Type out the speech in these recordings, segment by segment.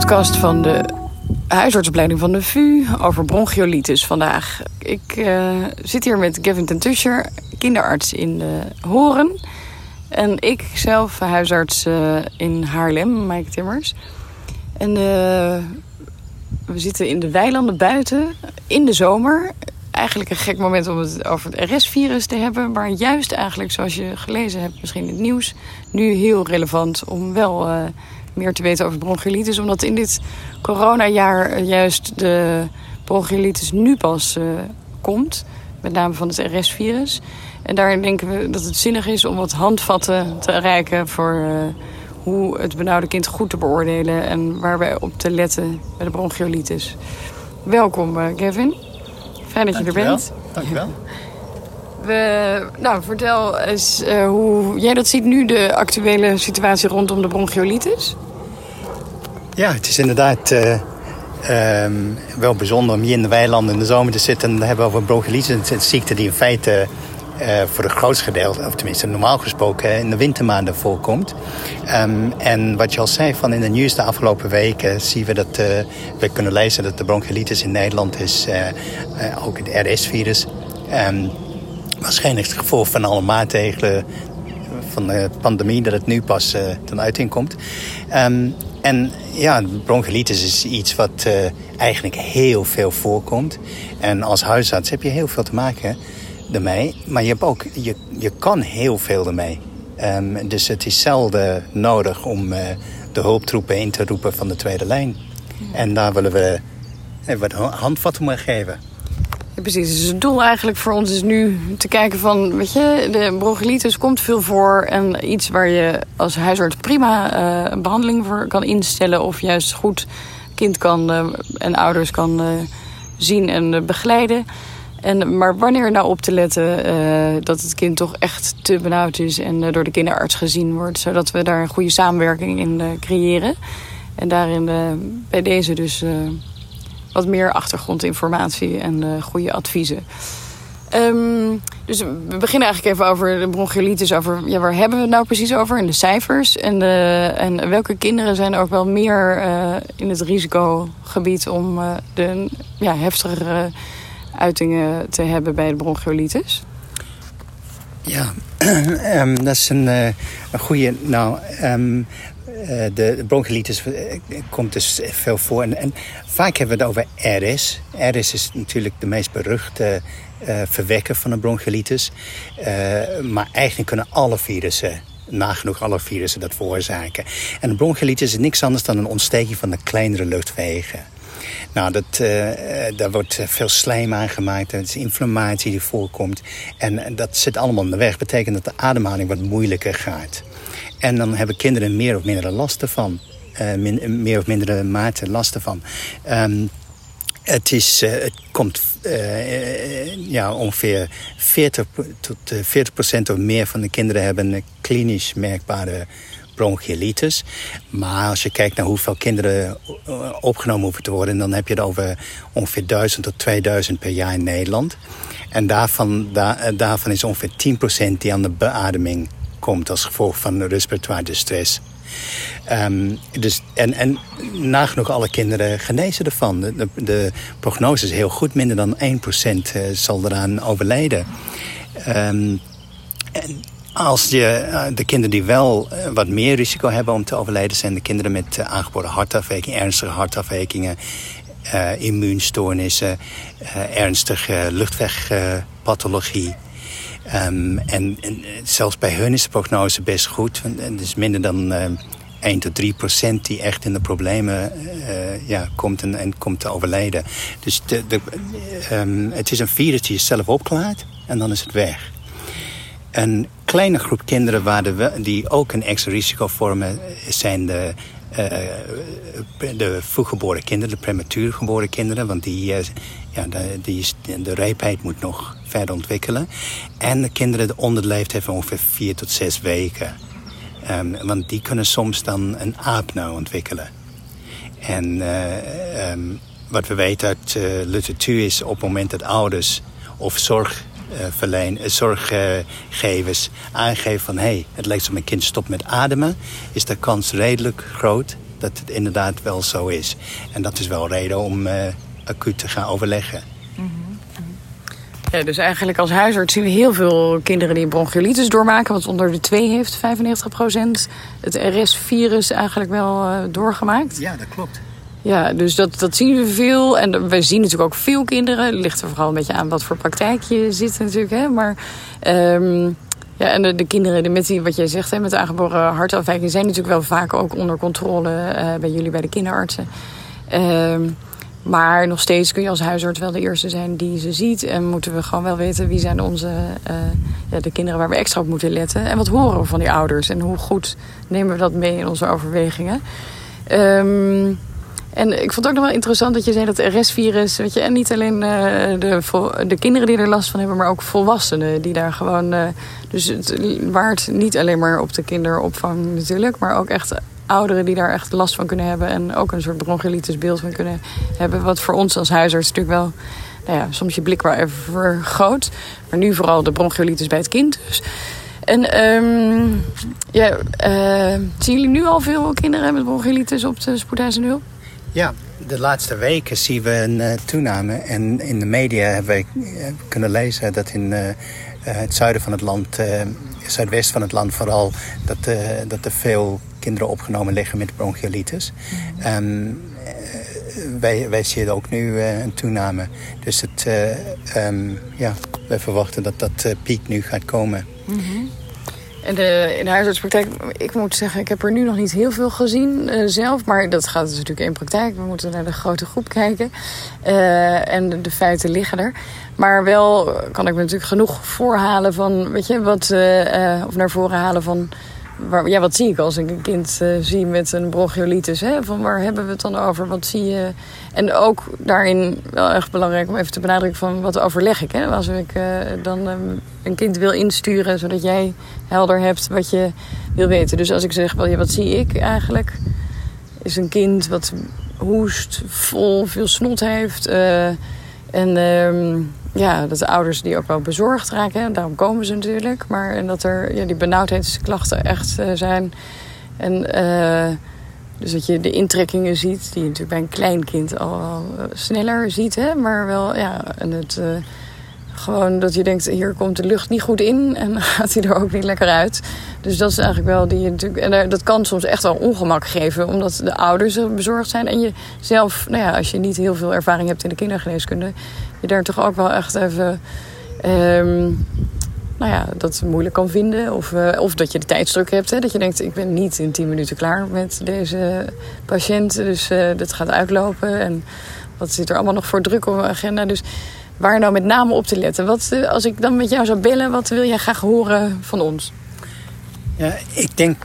Podcast van de huisartsopleiding van de VU over bronchiolitis vandaag. Ik uh, zit hier met Gavin Tentuscher, kinderarts in de Horen. En ik zelf huisarts uh, in Haarlem, Mike Timmers. En we zitten in de weilanden buiten in de zomer. Eigenlijk een gek moment om het over het RS-virus te hebben. Maar juist eigenlijk, zoals je gelezen hebt misschien in het nieuws... nu heel relevant om wel meer te weten over bronchiolitis. Omdat in dit coronajaar juist de bronchiolitis nu pas uh, komt. Met name van het RS-virus. En daarin denken we dat het zinnig is om wat handvatten te reiken... voor uh, hoe het benauwde kind goed te beoordelen... en waar wij op te letten bij de bronchiolitis. Welkom, uh, Kevin. Fijn dat je er bent. Dankjewel. We, nou, vertel eens uh, hoe jij dat ziet nu, de actuele situatie rondom de bronchiolitis. Ja, het is inderdaad uh, um, wel bijzonder om hier in de weilanden in de zomer te zitten. En hebben we over bronchiolitis, een ziekte die in feite uh, voor het grootste gedeelte, of tenminste normaal gesproken, in de wintermaanden voorkomt. Um, en wat je al zei, van in de nieuws de afgelopen weken zien we dat we kunnen lezen dat de bronchiolitis in Nederland is, ook het RS-virus. Um, waarschijnlijk het gevolg van alle maatregelen van de pandemie dat het nu pas ten uiting komt. En ja, bronchiolitis is iets wat uh, eigenlijk heel veel voorkomt. En als huisarts heb je heel veel te maken ermee. Maar je, hebt ook, je, je kan heel veel ermee. Um, dus het is zelden nodig om uh, de hulptroepen in te roepen van de tweede lijn. En daar willen we wat handvatten mee geven. Precies. Dus het doel eigenlijk voor ons is nu te kijken van... weet je, de bronchiolitis komt veel voor... en iets waar je als huisarts prima uh, een behandeling voor kan instellen... of juist goed kind kan uh, en ouders kan uh, zien en begeleiden. En, maar wanneer nou op te letten dat het kind toch echt te benauwd is... en door de kinderarts gezien wordt... zodat we daar een goede samenwerking in creëren... En daarin bij deze dus wat meer achtergrondinformatie en uh, goede adviezen. Um, dus we beginnen eigenlijk even over de bronchiolitis. Over, ja, waar hebben we het nou precies over? En de cijfers. En, de, en welke kinderen zijn ook wel meer uh, in het risicogebied... om de ja, heftigere uitingen te hebben bij de bronchiolitis? Ja, um, dat is een, een goede... Nou, um, de bronchiolitis komt dus veel voor. En, en, vaak hebben we het over RS. RS is natuurlijk de meest beruchte uh, verwekker van een bronchiolitis. Uh, maar eigenlijk kunnen alle virussen, nagenoeg alle virussen, dat veroorzaken. En een bronchiolitis is niks anders dan een ontsteking van de kleinere luchtwegen. Nou, dat, daar wordt veel slijm aangemaakt. Er is inflammatie die voorkomt. En dat zit allemaal in de weg. Betekent dat de ademhaling wat moeilijker gaat. En dan hebben kinderen meer of minder last ervan. Min, meer of mindere mate last ervan. Um, het, is, uh, het komt uh, ja, ongeveer 40 tot 40 procent of meer van de kinderen hebben klinisch merkbare bronchiolitis. Maar als je kijkt naar hoeveel kinderen opgenomen hoeven te worden... dan heb je het over ongeveer 1000 tot 2000 per jaar in Nederland. En daarvan, daar, daarvan is ongeveer 10% die aan de beademing komt als gevolg van respiratoire distress. Um, dus, en, en nagenoeg alle kinderen genezen ervan. De, de, prognose is heel goed. Minder dan 1% uh, eh, zal eraan overlijden. Um, en als je, uh, de kinderen die wel uh, wat meer risico hebben om te overlijden... zijn de kinderen met aangeboren hartafwijkingen, ernstige hartafwijkingen... immuunstoornissen, ernstige luchtwegpathologie... Um, en, en, zelfs bij hun is de prognose best goed. Het is minder dan uh, 1 tot 3 procent die echt in de problemen uh, ja, komt en, komt te overlijden. Dus de, um, het is een virus die je zelf opklaart en dan is het weg. Een kleine groep kinderen waar die ook een extra risico vormen... zijn de, uh, de vroeggeboren kinderen, de prematuur geboren kinderen. Want die, ja, die de rijpheid moet nog verder ontwikkelen. En de kinderen onder de leeftijd van ongeveer vier tot zes weken. Um, want die kunnen soms dan een apneu ontwikkelen. En uh, um, wat we weten uit uh, literatuur is op het moment dat ouders of zorgverleen, uh, zorggevers aangeven van... hey, het lijkt alsof mijn kind stopt met ademen... is de kans redelijk groot dat het inderdaad wel zo is. En dat is wel reden om uh, acuut te gaan overleggen. Ja, dus eigenlijk als huisarts zien we heel veel kinderen die bronchiolitis doormaken. Wat onder de 2 heeft 95% het RS-virus eigenlijk wel uh, doorgemaakt. Ja, dat klopt. Ja, dus dat, dat zien we veel. En we zien natuurlijk ook veel kinderen. Het ligt er vooral een beetje aan wat voor praktijk je zit natuurlijk. Hè? Maar um, ja, en de, de, kinderen met die, wat jij zegt, hè, met de aangeboren hartafwijking... zijn natuurlijk wel vaak ook onder controle uh, bij jullie, bij de kinderartsen. Um, maar nog steeds kun je als huisarts wel de eerste zijn die ze ziet. En moeten we gewoon wel weten wie zijn onze, uh, ja, de kinderen waar we extra op moeten letten. En wat horen we van die ouders. En hoe goed nemen we dat mee in onze overwegingen. Um, en ik vond het ook nog wel interessant dat je zei dat RS-virus, weet je, en niet alleen uh, de, de kinderen die er last van hebben, maar ook volwassenen die daar gewoon. Uh, dus het waart niet alleen maar op de kinderopvang natuurlijk, maar ook echt ouderen die daar echt last van kunnen hebben. En ook een soort bronchiolitis beeld van kunnen hebben. Wat voor ons als huisarts natuurlijk wel, nou ja, soms je blik wel even vergroot. Maar nu vooral de bronchiolitis bij het kind. Dus. En um, ja, uh, zien jullie nu al veel kinderen met bronchiolitis op de spoedeisende hulp? Ja, de laatste weken zien we een uh, toename. En in de media hebben we uh, kunnen lezen dat in het zuiden van het land, zuidwest van het land vooral, dat, dat er veel kinderen opgenomen liggen met bronchiolitis. Mm. Um, wij, wij zien ook nu een toename. Dus het, um, ja, wij verwachten dat dat piek nu gaat komen. -hmm. En de, in de huisartspraktijk, ik moet zeggen, ik heb er nu nog niet heel veel gezien zelf. Maar dat gaat dus natuurlijk in praktijk. We moeten naar de grote groep kijken. En de, feiten liggen er. Maar wel kan ik me natuurlijk genoeg voorhalen van, weet je, wat, of naar voren halen van ja, wat zie ik als ik een kind uh, zie met een bronchiolitis? Hè? Van waar hebben we het dan over? Wat zie je? En ook daarin wel echt belangrijk om even te benadrukken van wat overleg ik. Hè? Als ik uh, dan um, een kind wil insturen, zodat jij helder hebt wat je wil weten. Dus als ik zeg, wel, ja, wat zie ik eigenlijk? Is een kind wat hoest, vol, veel snot heeft. Uh, en um, ja, dat de ouders die ook wel bezorgd raken. En daarom komen ze natuurlijk. Maar en dat er ja, die benauwdheidsklachten echt uh, zijn. En uh, dus dat je de intrekkingen ziet, die je natuurlijk bij een klein kind al, al sneller ziet. Hè? Maar wel, ja, en het, gewoon dat je denkt, hier komt de lucht niet goed in. En gaat hij er ook niet lekker uit. Dus dat is eigenlijk wel die natuurlijk. En dat kan soms echt wel ongemak geven, omdat de ouders bezorgd zijn. En je zelf, nou ja, als je niet heel veel ervaring hebt in de kindergeneeskunde, je daar toch ook wel echt even. Um, nou ja, dat moeilijk kan vinden. Of, uh, of dat je de tijdsdruk hebt. Hè? Dat je denkt, ik ben niet in 10 minuten klaar met deze patiënt. Dus uh, dat gaat uitlopen. En wat zit er allemaal nog voor druk op mijn agenda. Dus waar nou met name op te letten? Wat, uh, als ik dan met jou zou bellen, wat wil jij graag horen van ons? Ja, ik denk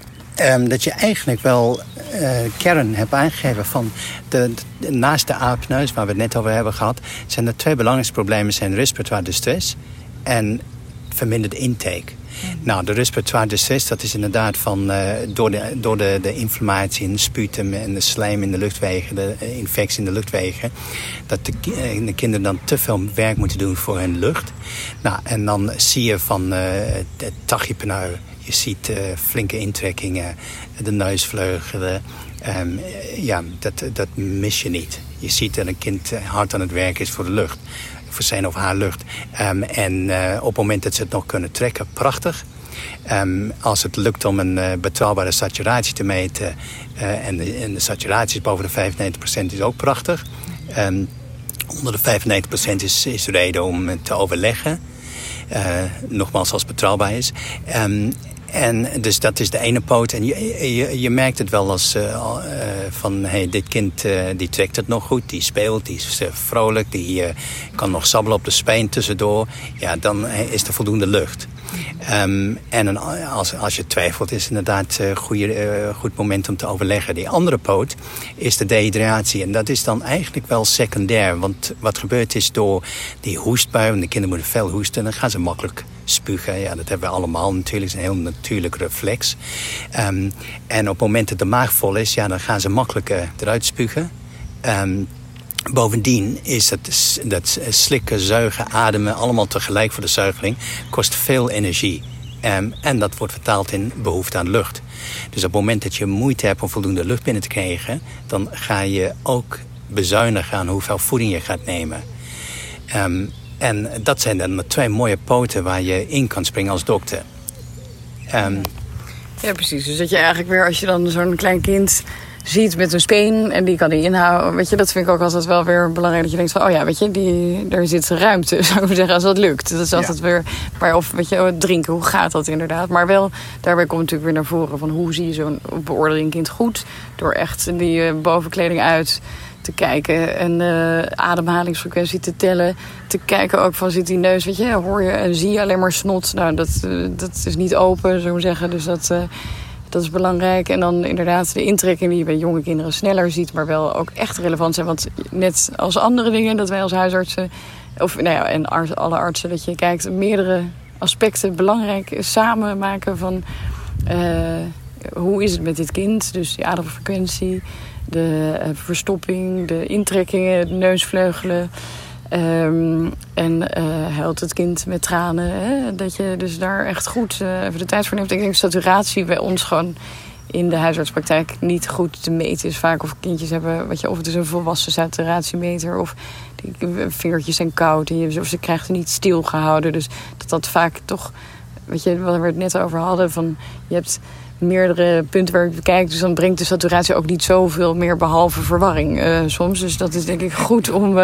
um, dat je eigenlijk wel uh, kern hebt aangegeven van de, de, naast de aapneus waar we het net over hebben gehad, zijn er twee belangrijke problemen: zijn respiratoire distress en verminderd intake. Nou, de respiratoire distress, dat is inderdaad van, uh, door, de, door de, de inflammatie in de sputum en de slijm in de luchtwegen, de infectie in de luchtwegen, dat de, de, kinderen dan te veel werk moeten doen voor hun lucht. Nou, en dan zie je van uh, tachypneu je ziet uh, flinke intrekkingen, de neusvleugelen. Um, ja, dat, dat mis je niet. Je ziet dat een kind hard aan het werk is voor de lucht. Voor zijn of haar lucht. Um, en uh, op het moment dat ze het nog kunnen trekken, prachtig. Um, als het lukt om een betrouwbare saturatie te meten... En, de, de saturatie boven de 95% is ook prachtig. Onder de 95% is, is reden om te overleggen. Uh, nogmaals, als betrouwbaar is. Um, en dus dat is de ene poot. En je, je, je merkt het wel als uh, uh, van hey, dit kind die trekt het nog goed, die speelt, die is vrolijk, die kan nog sabbelen op de speen tussendoor. Ja, dan is er voldoende lucht. Um, en als, als je twijfelt is het inderdaad een goede, goed moment om te overleggen. Die andere poot is de dehydratatie. En dat is dan eigenlijk wel secundair. Want wat gebeurt is door die hoestbui, en de kinderen moeten veel hoesten, dan gaan ze makkelijk spugen. Ja, dat hebben we allemaal natuurlijk. Het is een heel natuurlijk reflex. Um, en op het moment dat de maag vol is, ja, dan gaan ze makkelijker eruit spugen. Um, Bovendien is dat, dat slikken, zuigen, ademen, allemaal tegelijk voor de zuigeling, kost veel energie. Um, en dat wordt vertaald in behoefte aan lucht. Dus op het moment dat je moeite hebt om voldoende lucht binnen te krijgen... dan ga je ook bezuinigen aan hoeveel voeding je gaat nemen. Um, en dat zijn dan twee mooie poten waar je in kan springen als dokter. Um, ja, precies. Dus dat je eigenlijk weer, als je dan zo'n klein kind ziet met een speen en die kan die inhouden. Weet je, dat vind ik ook altijd wel weer belangrijk. Dat je denkt van, oh ja, weet je, die, er zit ruimte, zou ik zeggen, als dat lukt. Dat is altijd weer, maar of weet je, oh, drinken, hoe gaat dat inderdaad? Maar wel, daarbij komt natuurlijk weer naar voren van hoe zie je zo'n beoordeling kind goed? Door echt die uh, bovenkleding uit te kijken en uh, ademhalingsfrequentie te tellen. Te kijken ook van zit die neus, weet je, hoor je en zie je alleen maar snot. Nou, dat, uh, dat is niet open, zo zeggen. Dus dat, uh, dat is belangrijk. En dan inderdaad de intrekking die je bij jonge kinderen sneller ziet, maar wel ook echt relevant zijn. Want net als andere dingen, dat wij als huisartsen, of nou ja, en alle artsen, dat je kijkt meerdere aspecten belangrijk samen maken van hoe is het met dit kind. Dus die ademfrequentie de uh, verstopping, de intrekkingen, de neusvleugelen. Um, en uh, huilt het kind met tranen. Hè? Dat je dus daar echt goed uh, even de tijd voor neemt. Ik denk saturatie bij ons gewoon in de huisartspraktijk niet goed te meten is. Vaak of kindjes hebben, wat je, of het is een volwassen saturatiemeter... of die vingertjes zijn koud en je, of ze krijgt er niet stilgehouden. Dus dat dat vaak toch, weet je, wat we het net over hadden... van je hebt meerdere punten waar ik bekijk. Dus dan brengt de saturatie ook niet zoveel meer behalve verwarring uh, soms. Dus dat is denk ik goed om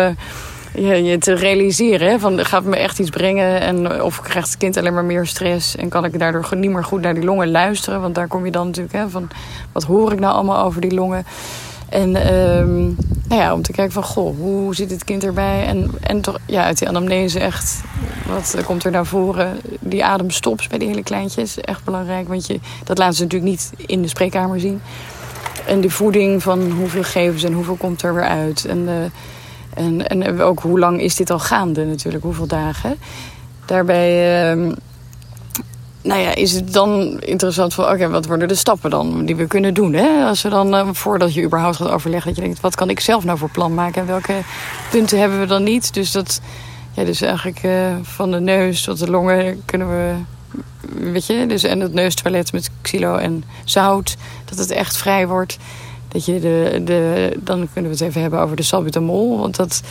je, je, te realiseren. Hè? Van, gaat me echt iets brengen? En, of krijgt het kind alleen maar meer stress? En kan ik daardoor niet meer goed naar die longen luisteren? Want daar kom je dan natuurlijk hè, van... wat hoor ik nou allemaal over die longen? En um, nou ja, om te kijken van, goh, hoe zit het kind erbij? En, en toch, ja, uit die anamnese echt, wat komt er naar voren? Die ademstops bij die hele kleintjes, echt belangrijk. Want je, dat laten ze natuurlijk niet in de spreekkamer zien. En de voeding van hoeveel geven ze en hoeveel komt er weer uit? En, uh, en, en ook hoe lang is dit al gaande natuurlijk, hoeveel dagen? Daarbij... Uh, nou ja, is het dan interessant van... oké, wat worden de stappen dan die we kunnen doen? Hè? Als we dan, uh, voordat je überhaupt gaat overleggen... dat je denkt, wat kan ik zelf nou voor plan maken... en welke punten hebben we dan niet? Dus dat, ja, dus eigenlijk uh, van de neus tot de longen kunnen we... weet je, dus en het neustoilet met xylo en zout... dat het echt vrij wordt. Dat je de, de, dan kunnen we het even hebben over de salbutamol... want dat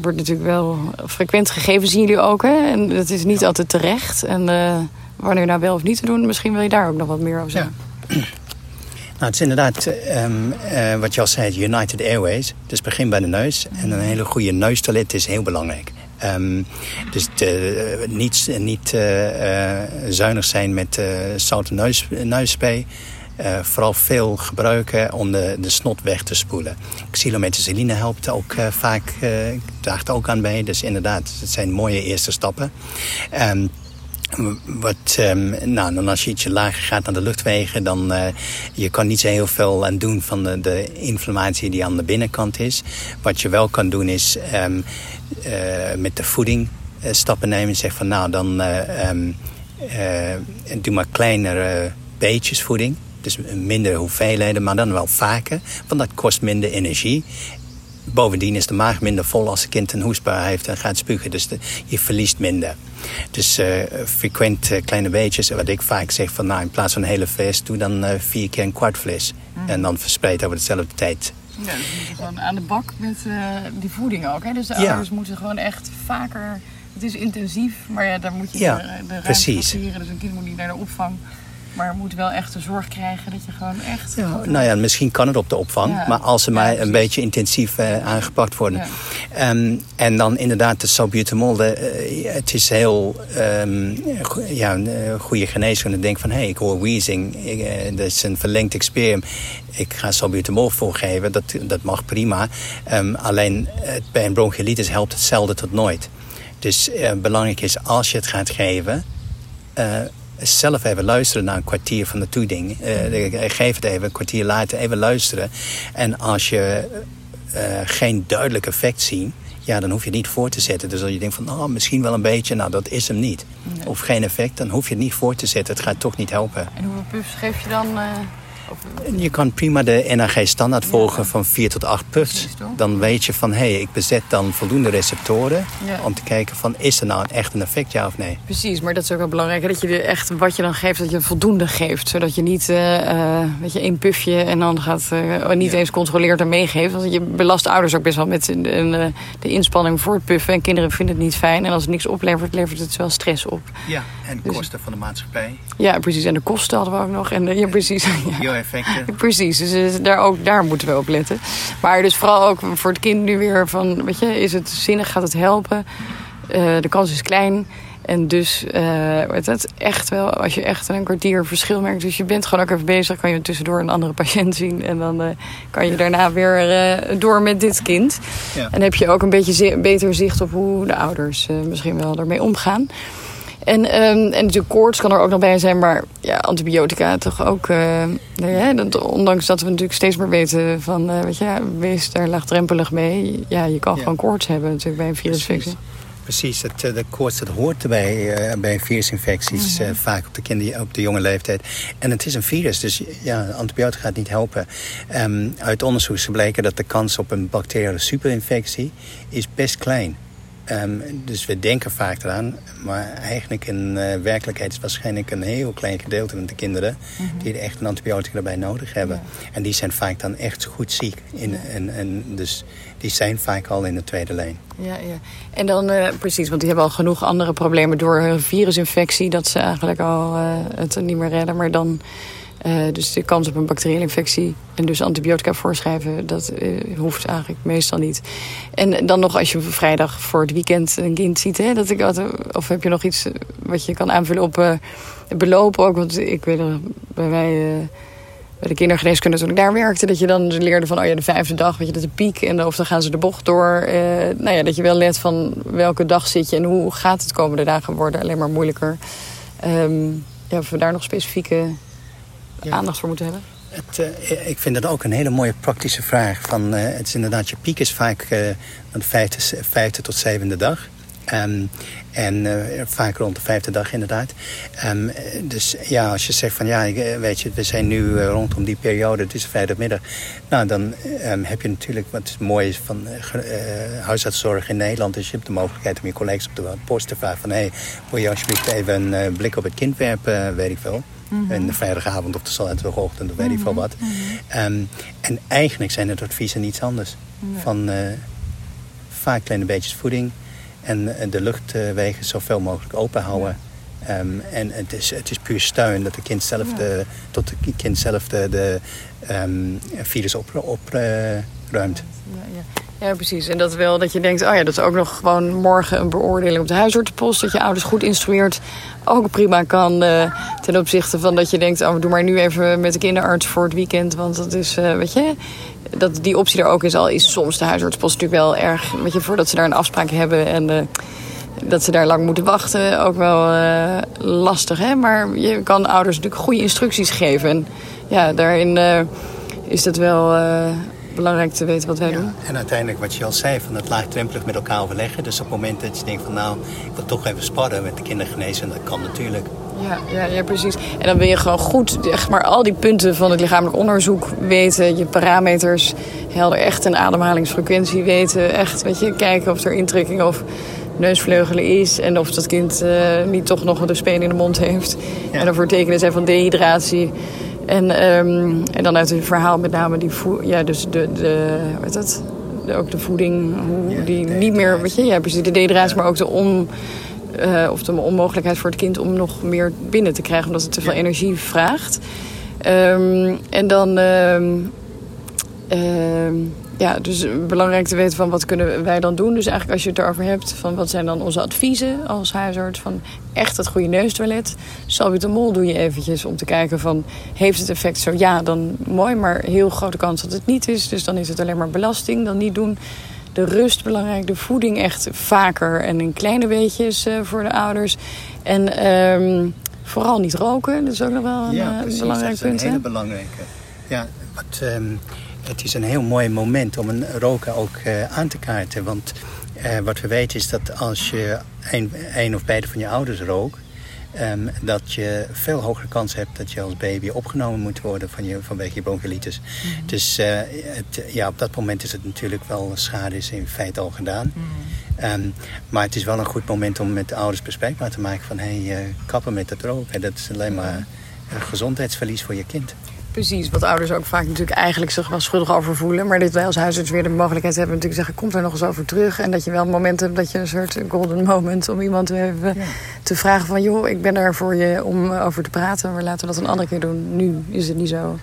wordt natuurlijk wel frequent gegeven, zien jullie ook. Hè? En dat is niet altijd terecht. En... Uh, wanneer nou wel of niet te doen. Misschien wil je daar ook nog wat meer over zeggen. Ja. Nou, het is inderdaad um, uh, wat je al zei, United Airways. Dus begin bij de neus. En een hele goede neustoilet is heel belangrijk. Um, dus de, uh, niet, niet uh, zuinig zijn met zoute neus, neusspray. vooral veel gebruiken om de, de snot weg te spoelen. Xylomethicilline helpt ook vaak, draagt ook aan bij. Dus inderdaad, het zijn mooie eerste stappen. Um, wat, um, nou, dan als je ietsje lager gaat naar de luchtwegen... dan uh, je kan niet zo heel veel aan doen van de, de, inflammatie die aan de binnenkant is. Wat je wel kan doen is uh, met de voeding uh, stappen nemen. Zeg van nou, dan doe maar kleinere beetjes voeding. Dus minder hoeveelheden, maar dan wel vaker. Want dat kost minder energie. Bovendien is de maag minder vol als een kind een hoestbui heeft en gaat spugen. Dus de, je verliest minder. Dus uh, frequent uh, kleine beetjes. Wat ik vaak zeg van nou in plaats van een hele fles doe dan uh, vier keer een kwart fles. Mm. En dan verspreid over dezelfde tijd. Ja, dus gewoon aan de bak met die voeding ook. Hè? Dus de ja. ouders moeten gewoon echt vaker... Het is intensief, maar ja, daar moet je ja, de, de ruimte precies. Dus een kind moet niet naar de opvang. Maar moet wel echt de zorg krijgen dat je gewoon echt... Ja, nou ja, misschien kan het op de opvang. Ja. Maar als ze maar ja, een beetje intensief uh, aangepakt worden. Um, en dan inderdaad de salbutamol. De, uh, het is heel um, ja, een uh, goede geneeskunde. Denk van, hé, hey, ik hoor wheezing. Ik, dat is een verlengd experiment. Ik ga salbutamol voorgeven. Dat, dat mag prima. Um, alleen bij een bronchiolitis helpt het zelden tot nooit. Dus belangrijk is als je het gaat geven zelf even luisteren naar een kwartier van de toeding. Uh, geef het even een kwartier later, even luisteren. En als je uh, geen duidelijk effect ziet, ja, dan hoef je het niet voor te zetten. Dus als je denkt van, oh, misschien wel een beetje, nou, dat is hem niet. Nee. Of geen effect, dan hoef je het niet voor te zetten. Het gaat toch niet helpen. En hoeveel puffs geef je dan? Uh... Je kan prima de NAG standaard volgen van 4 tot 8 puffs. Dan weet je van, hé, hey, ik bezet dan voldoende receptoren... Ja. om te kijken van, is er nou echt een effect, ja of nee? Precies, maar dat is ook wel belangrijk. hè, Dat je echt wat je dan geeft, dat je voldoende geeft. Zodat je niet eh, eh, weet je, één puffje en dan gaat eh, niet Ja. eens controleert en meegeeft. Want je belast ouders ook best wel met de, de, de inspanning voor het puffen. En kinderen vinden het niet fijn. En als het niks oplevert, levert het wel stress op. Ja, en Dus- kosten van de maatschappij, Ja, precies. En de kosten hadden we ook nog. En de, ja, precies. Ja. Precies, dus eh, daar, ook, daar moeten we op letten. Maar dus vooral ook voor het kind nu weer van, weet je, is het zinnig, gaat het helpen? Eh, de kans is klein. En dus, eh het, echt wel, als je echt een kwartier verschil merkt... dus je bent gewoon ook even bezig, kan je tussendoor een andere patiënt zien... en dan kan je daarna weer door met dit kind. Ja. En heb je ook een beetje beter zicht op hoe de ouders misschien wel ermee omgaan. En, ehm, en natuurlijk koorts kan er ook nog bij zijn, maar ja, antibiotica toch ook. eh, nou ja, dat, ondanks dat we natuurlijk steeds meer weten van, eh, weet je, ja, wees daar laagdrempelig mee. Ja, je kan Ja. gewoon koorts hebben natuurlijk bij een virusinfectie. Precies, het, eh, de koorts dat hoort erbij bij virusinfecties, Mhm. vaak op de, kinder, op de jonge leeftijd. En het is een virus, dus ja, antibiotica gaat niet helpen. Ehm, uit onderzoek is gebleken dat de kans op een bacteriële superinfectie is best klein. Ehm, dus we denken vaak eraan, maar eigenlijk in eh, werkelijkheid is het waarschijnlijk een heel klein gedeelte van de kinderen die er echt een antibiotica erbij nodig hebben. En die zijn vaak dan echt goed ziek. In, en, en dus die zijn vaak al in de tweede lijn. Ja, ja. En dan eh, precies, want die hebben al genoeg andere problemen door een virusinfectie, dat ze eigenlijk al eh, het niet meer redden. Maar dan, eh, dus de kans op een bacteriële infectie en dus antibiotica voorschrijven, dat eh, hoeft eigenlijk meestal niet. En dan nog als je vrijdag voor het weekend een kind ziet, hè, dat ik, wat- of heb je nog iets eh, wat je kan aanvullen op eh, belopen ook? Want ik weet nog, bij eh, bij de kindergeneeskunde toen ik daar werkte, dat je dan leerde van oh ja, de vijfde dag, weet je, dat is de piek. En of dan gaan ze de bocht door. Eh, nou ja, dat je wel let van welke dag zit je en hoe gaat het komende dagen worden alleen maar moeilijker. Ehm, ja, of we daar nog specifieke Ja. aandacht voor moeten hebben. Het, eh, ik vind dat ook een hele mooie praktische vraag. Van, eh, het is inderdaad, je piek is vaak eh de vijfde, vijfde tot zevende dag. Ehm, en vaak rond de vijfde dag inderdaad. Ehm, eh, dus ja, als je zegt van ja, weet je, we zijn nu rondom die periode, het is vrijdagmiddag. Nou, dan ehm, heb je natuurlijk, wat mooi is van huisartszorg in Nederland. Dus je hebt de mogelijkheid om je collega's op de post te vragen van... hé, hey, wil je alsjeblieft even een blik op het kind werpen, weet ik veel. En de vrijdagavond of de zaterdagochtend of weet ik veel wat. Ehm, en eigenlijk zijn het adviezen niets anders. Van eh, vaak kleine beetjes voeding en eh, de luchtwegen zoveel mogelijk open houden. Ehm, en het is, het is puur steun dat de kind zelf de, tot de kind zelf de, de ehm, virus opruimt. Op, ruimt. Ja, ja. precies. En dat wel dat je denkt, oh ja, dat is ook nog gewoon morgen een beoordeling op de huisartsenpost. Dat je ouders goed instrueert. Ook prima kan eh, ten opzichte van dat je denkt, oh, doe maar nu even met de kinderarts voor het weekend. Want dat is, eh, weet je, dat die optie er ook is. Al is soms de huisartsenpost natuurlijk wel erg, weet je, voordat ze daar een afspraak hebben en eh, dat ze daar lang moeten wachten. Ook wel lastig, hè. Maar je kan ouders natuurlijk goede instructies geven. En ja, daarin is het wel belangrijk te weten wat wij doen. En uiteindelijk wat je al zei, van het laagdrempelig met elkaar overleggen. Dus op het moment dat je denkt van nou, ik wil toch even sparren met de kindergeneeskunde, dat kan natuurlijk. Ja, ja, ja, precies. En dan wil je gewoon goed zeg maar, al die punten van het lichamelijk onderzoek weten. Je parameters helder, echt een ademhalingsfrequentie weten. Echt, weet je, kijken of er intrekking of neusvleugelen is. En of dat kind eh, niet toch nog de speen in de mond heeft. Ja. En daarvoor tekenen zijn van dehydratie. En, ehm, en dan uit het verhaal met name die ja, dus de, de, wat is dat? De, ook de voeding, hoe die niet meer, weet je, ja, precies de Ja. maar ook de on, eh, of de onmogelijkheid voor het kind om nog meer binnen te krijgen, omdat het te veel Ja. energie vraagt. Ehm, en dan, ehm, ja, dus belangrijk te weten van wat kunnen wij dan doen. Dus eigenlijk als je het erover hebt, van wat zijn dan onze adviezen als huisarts van echt het goede neustoilet. Salbutamol doe je eventjes om te kijken van heeft het effect zo? Ja, dan mooi, maar heel grote kans dat het niet is. Dus dan is het alleen maar belasting, dan niet doen. De rust belangrijk, de voeding echt vaker en in kleine beetjes eh, voor de ouders. En ehm, vooral niet roken, dat is ook nog wel een eh, belangrijk dat is een hè? hele belangrijke. Ja, wat, ehm, het is een heel mooi moment om een roken ook eh, aan te kaarten. Want eh, wat we weten is dat als je een, een of beide van je ouders rookt... ehm, dat je veel hogere kans hebt dat je als baby opgenomen moet worden van je, vanwege je bronchiolitis. Mhm. Dus uh, het, ja, op dat moment is het natuurlijk wel schade is in feite al gedaan. Mhm. Ehm, maar het is wel een goed moment om met de ouders bespreekbaar te maken van hé, hey, uh, kappen met het roken. Dat is alleen maar een gezondheidsverlies voor je kind. Precies, wat ouders ook vaak natuurlijk eigenlijk zich wel schuldig over voelen. Maar dit wij als huisarts weer de mogelijkheid hebben natuurlijk zeggen... komt er nog eens over terug. En dat je wel een moment hebt dat je een soort golden moment... om iemand te vragen van... joh, ik ben er voor je om over te praten. Maar laten we dat een andere keer doen. Nu is het niet zo...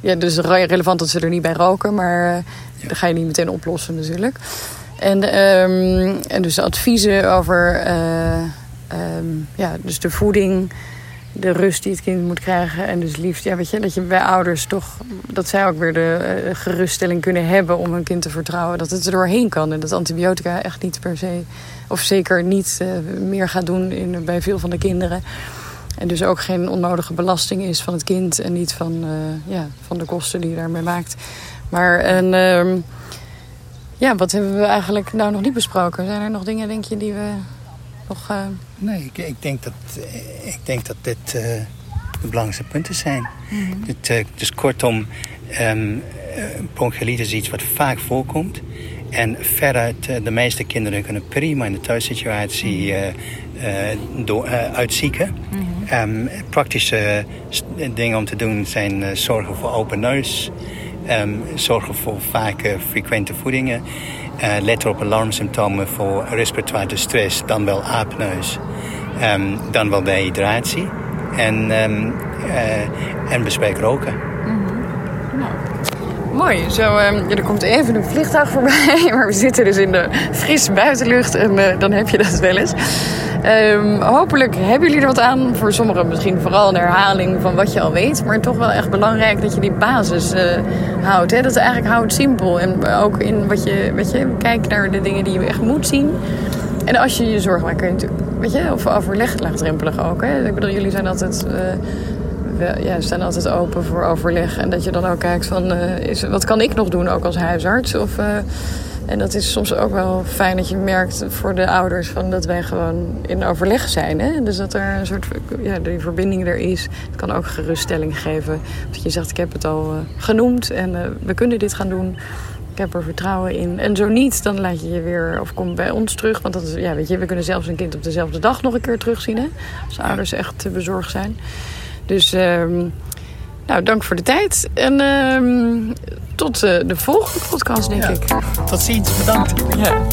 Ja, dus relevant dat ze er niet bij roken. Maar uh, dat ga je niet meteen oplossen natuurlijk. En, um, en dus adviezen over uh, um, ja, dus de voeding de rust die het kind moet krijgen. En dus liefst, ja, weet je, dat je bij ouders toch, dat zij ook weer de uh, geruststelling kunnen hebben om hun kind te vertrouwen dat het er doorheen kan. En dat antibiotica echt niet per se, of zeker niet uh, meer gaat doen in, bij veel van de kinderen. En dus ook geen onnodige belasting is van het kind en niet van, uh, ja, van de kosten die je daarmee maakt. Maar en, uh, ja, wat hebben we eigenlijk nou nog niet besproken? Zijn er nog dingen, denk je, die we nog... Nee, ik, ik, denk dat, ik denk dat dit uh, de belangrijkste punten zijn. Mm dit, uh, dus kortom, um, bronchiolitis is iets wat vaak voorkomt. En verder, de meeste kinderen kunnen prima in de thuissituatie uh, door, uitzieken. Mm um, praktische dingen om te doen zijn zorgen voor open neus... Um, zorgen voor vaak frequente voedingen. Uh, let op alarmsymptomen voor respiratoire distress, dan wel apneus, um, dan wel dehydratie. En, um, uh, en bespreek roken. Mooi. Zo, ja, er komt even een vliegtuig voorbij, maar we zitten dus in de frisse buitenlucht en uh, dan heb je dat wel eens. Um, hopelijk hebben jullie er wat aan. Voor sommigen misschien vooral een herhaling van wat je al weet. Maar toch wel echt belangrijk dat je die basis uh, houdt. Hè? Dat eigenlijk houdt simpel. En ook in wat je, weet je, kijk naar de dingen die je echt moet zien. En als je je zorgen maakt, kun je weet je, of overleg laagdrempelig ook. Hè? Ik bedoel, jullie zijn altijd... Uh, we, ja, staan altijd open voor overleg. En dat je dan ook kijkt van, uh, is, wat kan ik nog doen ook als huisarts? Of... Uh, en dat is soms ook wel fijn dat je merkt voor de ouders van dat wij gewoon in overleg zijn. Hè? Dus dat er een soort ja, die verbinding er is. Het kan ook geruststelling geven. Dat je zegt, ik heb het al uh, genoemd en we kunnen dit gaan doen. Ik heb er vertrouwen in. En zo niet, dan laat je je weer of kom bij ons terug. Want dat is, ja, weet je, we kunnen zelfs een kind op dezelfde dag nog een keer terugzien. Hè? Als ouders echt te bezorgd zijn. Dus uh, nou, dank voor de tijd. En uh, tot uh, de volgende podcast, denk ja. ik. Tot ziens, bedankt. Ja.